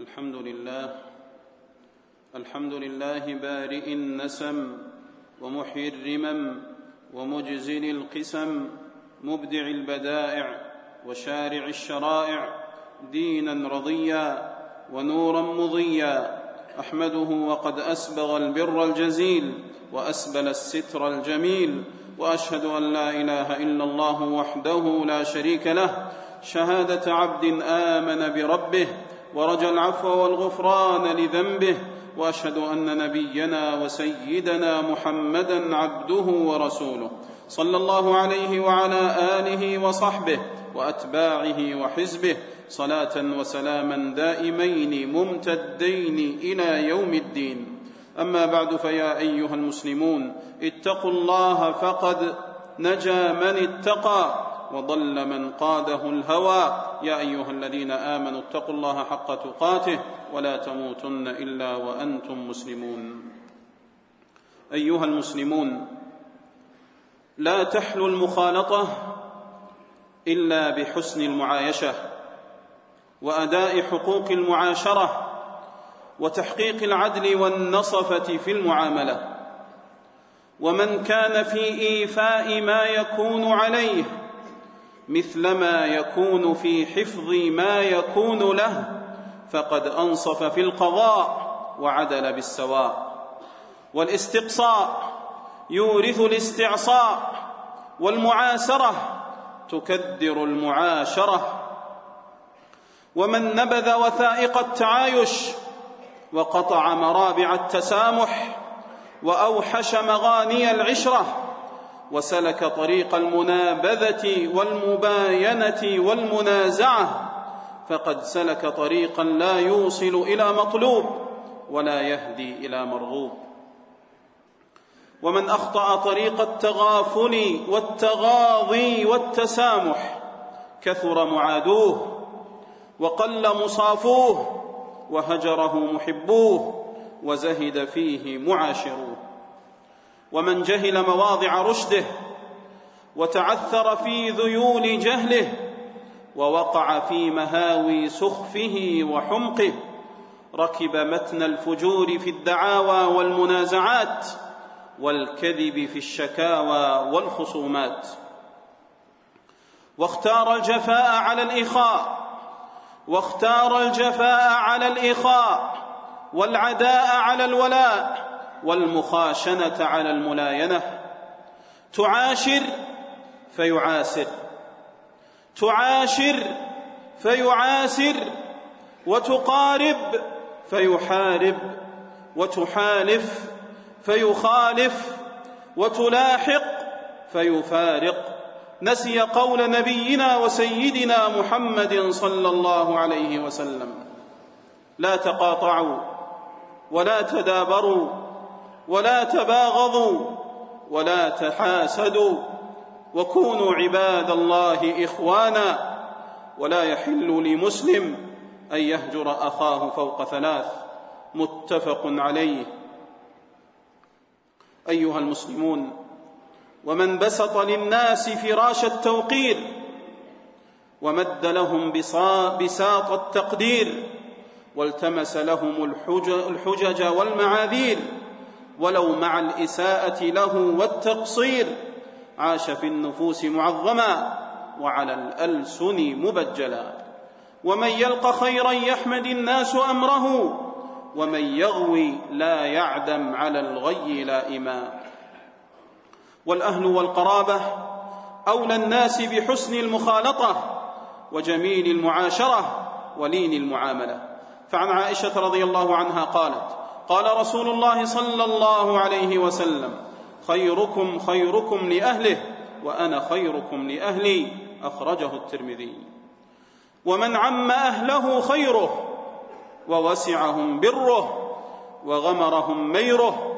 الحمد لله. الحمد لله بارئ النسم ومحيي الرمم ومجزل القسم مبدع البدائع وشارع الشرائع دينا رضيا ونورا مضيا. أحمده وقد أسبغ البر الجزيل وأسبل الستر الجميل. وأشهد أن لا إله إلا الله وحده لا شريك له. شهادة عبد آمن بربه ورجى العفو والغفران لذنبه وأشهد أن نبينا وسيدنا محمدا عبده ورسوله. صلى الله عليه وعلى آله وصحبه وأتباعه وحزبه. صلاة وسلاما دائمين ممتدين إلى يوم الدين. أما بعد فيا أيها المسلمون اتقوا الله فقد نجا من اتقى. وضل من قاده الهوى. يا أيها الذين آمنوا اتقوا الله حق تقاته ولا تموتن إلا وأنتم مسلمون. أيها المسلمون لا تحلو المخالطة إلا بحسن المعايشة وأداء حقوق المعاشرة وتحقيق العدل والنصفة في المعاملة. ومن كان في إيفاء ما يكون عليه مثلما يكون في حفظ ما يكون له فقد أنصف في القضاء وعدل بالسواء. والاستقصاء يورث الاستعصاء والمعاسره تكدر المعاشرة. ومن نبذ وثائق التعايش وقطع مرابع التسامح وأوحش مغاني العشرة وسلك طريق المنابذة والمباينة والمنازعة فقد سلك طريقا لا يوصل إلى مطلوب ولا يهدي إلى مرغوب. ومن أخطأ طريق التغافل والتغاضي والتسامح كثر معادوه وقل مصافوه وهجره محبوه وزهد فيه معاشروه. ومن جهل مواضع رشده وتعثر في ذيول جهله ووقع في مهاوي سخفه وحمقه ركب متن الفجور في الدعاوى والمنازعات والكذب في الشكاوى والخصومات. واختار الجفاء على الإخاء واختار الجفاء على الإخاء والعداء على الولاء والمخاشنة على الملاينة. تعاشر فيعاسر. تعاشر فيعاسر. وتقارب فيحارب. وتحالف فيخالف. وتلاحق فيفارق. نسي قول نبينا وسيدنا محمد صلى الله عليه وسلم. لا تقاطعوا ولا تدابروا. ولا تباغضوا ولا تحاسدوا وكونوا عباد الله إخوانا ولا يحل لمسلم أن يهجر أخاه فوق ثلاث متفق عليه. أيها المسلمون ومن بسط للناس فراش التوقير ومد لهم بساط التقدير والتمس لهم الحجج والمعاذير ولو مع الإساءة له والتقصير. عاش في النفوس معظما وعلى الألسن مبجلا. ومن يلق خيرا يحمد الناس أمره ومن يغوي لا يعدم على الغي لائما والأهل والقرابة أولى الناس بحسن المخالطة وجميل المعاشرة ولين المعاملة. فعن عائشة رضي الله عنها قالت قال رسول الله صلى الله عليه وسلم خيركم خيركم لأهله وأنا خيركم لأهلي. أخرجه الترمذي. ومن عم أهله خيره ووسعهم بره وغمرهم ميره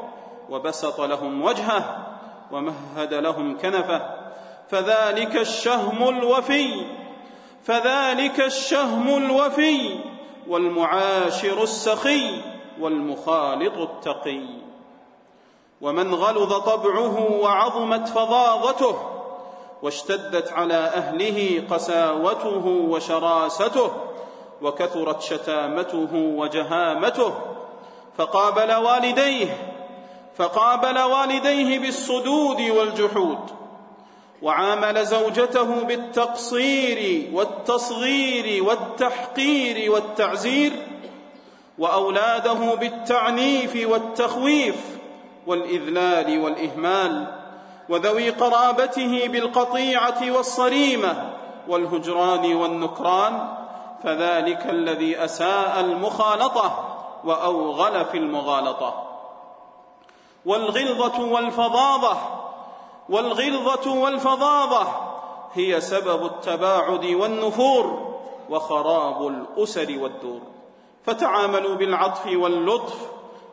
وبسط لهم وجهه ومهد لهم كنفه فذلك الشهم الوفي فذلك الشهم الوفي والمعاشر السخي. والمخالط التقي. ومن غلظ طبعه وعظمت فظاظته واشتدت على أهله قساوته وشراسته وكثرت شتامته وجهامته فقابل والديه فقابل والديه بالصدود والجحود وعامل زوجته بالتقصير والتصغير والتحقير والتعزير وأولاده بالتعنيف والتخويف والإذلال والإهمال وذوي قرابته بالقطيعة والصريمة والهجران والنكران فذلك الذي أساء المخالطة وأوغل في المغالطة. والغلظة والفظاظة والغلظة والفظاظة هي سبب التباعد والنفور وخراب الأسر والدور. فتعاملوا بالعطف واللطف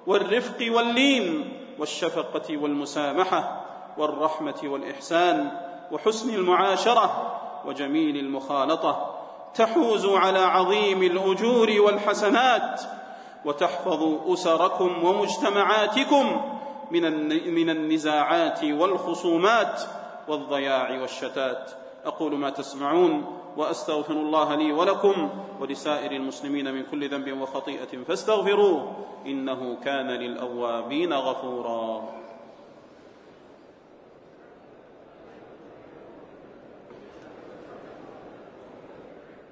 والرفق واللين والشفقة والمسامحة والرحمة والإحسان وحسن المعاشرة وجميل المخالطة تحوزوا على عظيم الأجور والحسنات وتحفظوا أسركم ومجتمعاتكم من النزاعات والخصومات والضياع والشتات. أقول ما تسمعون. وأستغفر الله لي ولكم ولسائر المسلمين من كل ذنب وخطيئة فاستغفروه إنه كان للأوابين غفورا.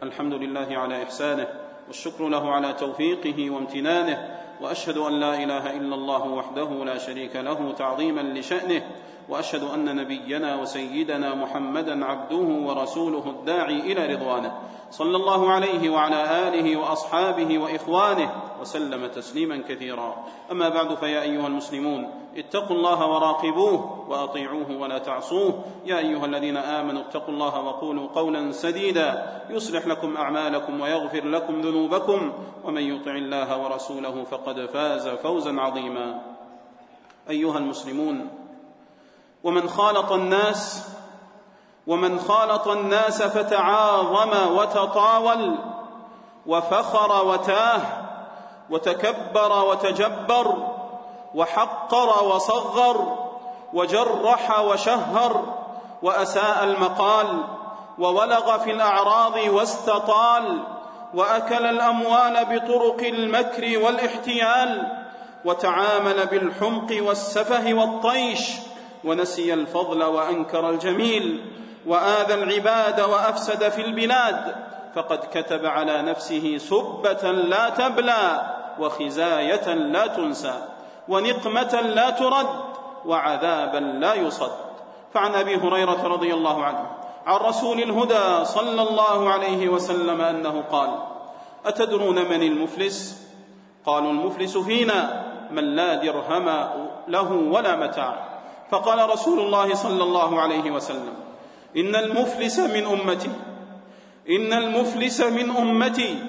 الحمد لله على إحسانه والشكر له على توفيقه وامتنانه وأشهد أن لا إله إلا الله وحده لا شريك له تعظيما لشأنه وأشهد أن نبينا وسيدنا محمدا عبده ورسوله الداعي إلى رضوانه. صلى الله عليه وعلى آله وأصحابه وإخوانه وسلم تسليما كثيرا. أما بعد فيا أيها المسلمون اتقوا الله وراقبوه وأطيعوه ولا تعصوه. يا أيها الذين آمنوا اتقوا الله وقولوا قولا سديدا. يصلح لكم أعمالكم ويغفر لكم ذنوبكم. ومن يطع الله ورسوله فقد فاز فوزا عظيما. أيها المسلمون ومن خالط الناس ومن خالط الناس فتعاظم وتطاول وفخر وتاه وتكبر وتجبر وحقر وصغر وجرح وشهر وأساء المقال وولغ في الأعراض واستطال وأكل الأموال بطرق المكر والاحتيال وتعامل بالحمق والسفه والطيش ونسي الفضل وأنكر الجميل وآذى العباد وأفسد في البلاد فقد كتب على نفسه سبة لا تبلى وخزاية لا تنسى ونقمة لا ترد وعذابا لا يصد. فعن أبي هريرة رضي الله عنه عن رسول الهدى صلى الله عليه وسلم أنه قال أتدرون من المفلس؟ قالوا المفلس فينا من لا درهم له ولا متاع. فقال رسول الله صلى الله عليه وسلم إن المفلس من أمتي إن المفلس من أمتي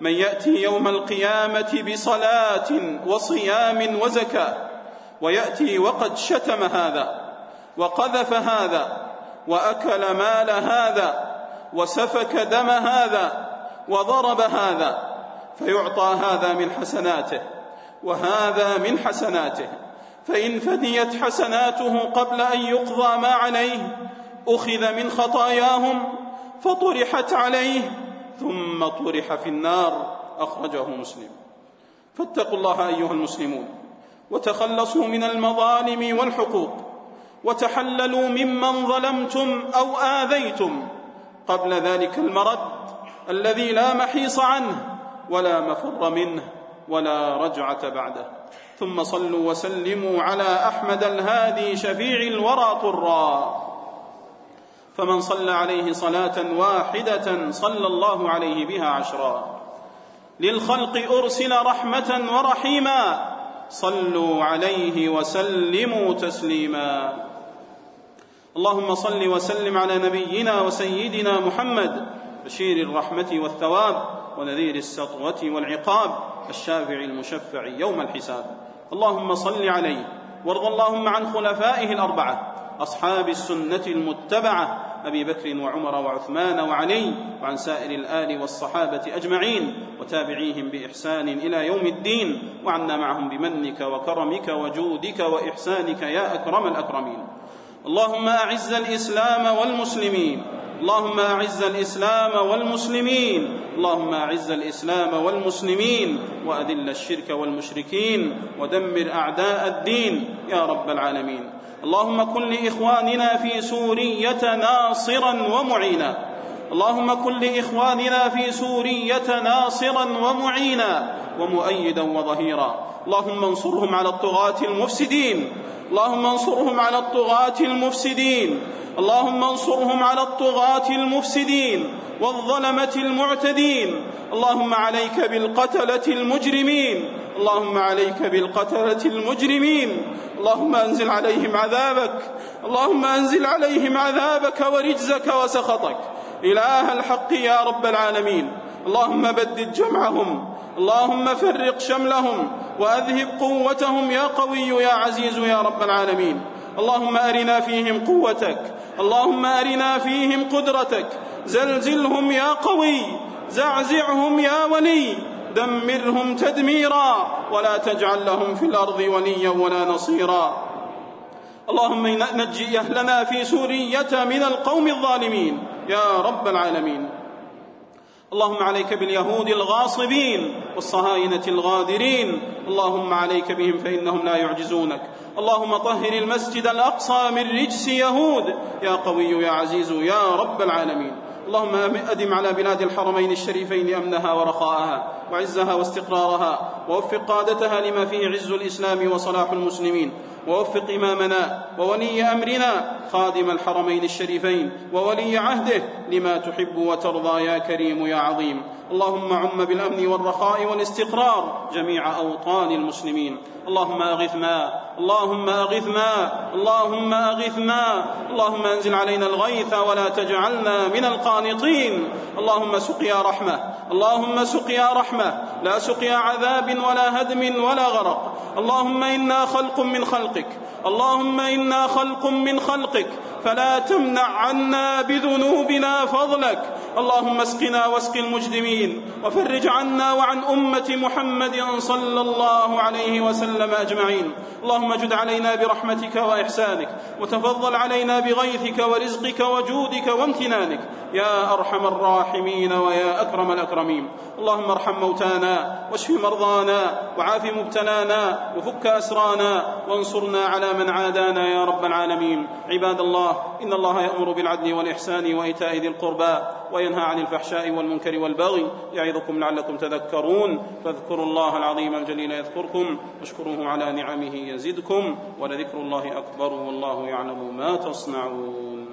من يأتي يوم القيامة بصلاة وصيام وزكاة ويأتي وقد شتم هذا وقذف هذا وأكل مال هذا وسفك دم هذا وضرب هذا فيعطى هذا من حسناته وهذا من حسناته. فإن فنيت حسناته قبل أن يقضى ما عليه أخذ من خطاياهم فطرحت عليه ثم طرح في النار أخرجه مسلم. فاتقوا الله أيها المسلمون. وتخلصوا من المظالم والحقوق. وتحللوا ممن ظلمتم أو آذيتم قبل ذلك المرد الذي لا محيص عنه ولا مفر منه ولا رجعة بعده. ثم صلوا وسلموا على أحمد الهادي شفيع الورى طرا. فمن صلى عليه صلاة واحدة صلى الله عليه بها عشرا. للخلق أرسل رحمة ورحيما. صلوا عليه وسلموا تسليما. اللهم صل وسلم على نبينا وسيدنا محمد. بشير الرحمة والثواب ونذير السطوة والعقاب. الشافع المشفع يوم الحساب. اللهم صل عليه وارض اللهم عن خلفائه الأربعة أصحاب السنة المتبعة أبي بكر وعمر وعثمان وعلي وعن سائر الآل والصحابة أجمعين وتابعيهم بإحسان إلى يوم الدين وعنا معهم بمنك وكرمك وجودك وإحسانك يا أكرم الأكرمين. اللهم أعز الإسلام والمسلمين اللهم أعز الإسلام والمسلمين اللهم أعز الإسلام والمسلمين وأذل الشرك والمشركين ودمر أعداء الدين يا رب العالمين. اللهم كن لإخواننا في سورية ناصرا ومعينا. اللهم كن لإخواننا في سورية ناصرا ومعينا ومؤيدا وظهيرا. اللهم انصرهم على الطغاة المفسدين. اللهم انصرهم على الطغاة المفسدين. اللهم انصرهم على الطغاة المفسدين والظلمة المعتدين. اللهم عليك بالقتلة المجرمين. اللهم عليك بالقتلة المجرمين. اللهم أنزل عليهم عذابك. اللهم أنزل عليهم عذابك ورجزك وسخطك. إله الحق يا رب العالمين. اللهم بدد جمعهم. اللهم فرق شملهم. وأذهب قوتهم يا قوي يا عزيز يا رب العالمين. اللهم أرنا فيهم قوتك اللهم أرنا فيهم قدرتك. زلزلهم يا قوي زعزعهم يا ولي. دمرهم تدميرا ولا تجعل لهم في الأرض وليا ولا نصيرا. اللهم نجي أهلنا في سورية من القوم الظالمين. يا رب العالمين. اللهم عليك باليهود الغاصبين والصهاينة الغادرين. اللهم عليك بهم فإنهم لا يعجزونك. اللهم طهر المسجد الأقصى من رجس يهود. يا قوي يا عزيز يا رب العالمين. اللهم أدم على بلاد الحرمين الشريفين أمنها ورخاءها وعزها واستقرارها. ووفق قادتها لما فيه عز الإسلام وصلاح المسلمين. ووفق إمامنا وولي أمرنا خادم الحرمين الشريفين وولي عهده لما تحب وترضى يا كريم يا عظيم. اللهم عم بالأمن والرخاء والاستقرار جميع أوطان المسلمين. اللهم اغثنا اللهم اغثنا اللهم اغثنا اللهم أنزل علينا الغيث ولا تجعلنا من القانطين. اللهم سقيا رحمة اللهم سقيا رحمة. لا سقيا عذاب ولا هدم ولا غرق. اللهم إنا خلق من خلقك. اللهم إنا خلق من خلقك. فلا تمنع عنا بذنوبنا فضلك. اللهم اسقنا واسق المجرمين وفرج عنا وعن أمة محمد صلى الله عليه وسلم أجمعين. اللهم جد علينا برحمتك وإحسانك وتفضل علينا بغيثك ورزقك وجودك وامتنانك. يا أرحم الراحمين ويا أكرم الأكرمين. اللهم ارحم موتانا واشف مرضانا وعاف مبتلانا وفك أسرانا وانصرنا على من عادانا يا رب العالمين. عباد الله إن الله يأمر بالعدل والإحسان وإيتاء ذي القربى وينهى عن الفحشاء والمنكر والبغي يعظكم لعلكم تذكرون. فاذكروا الله العظيم الجليل يذكركم واشكروه على نعمه يزدكم ولذكر الله أكبر والله يعلم ما تصنعون.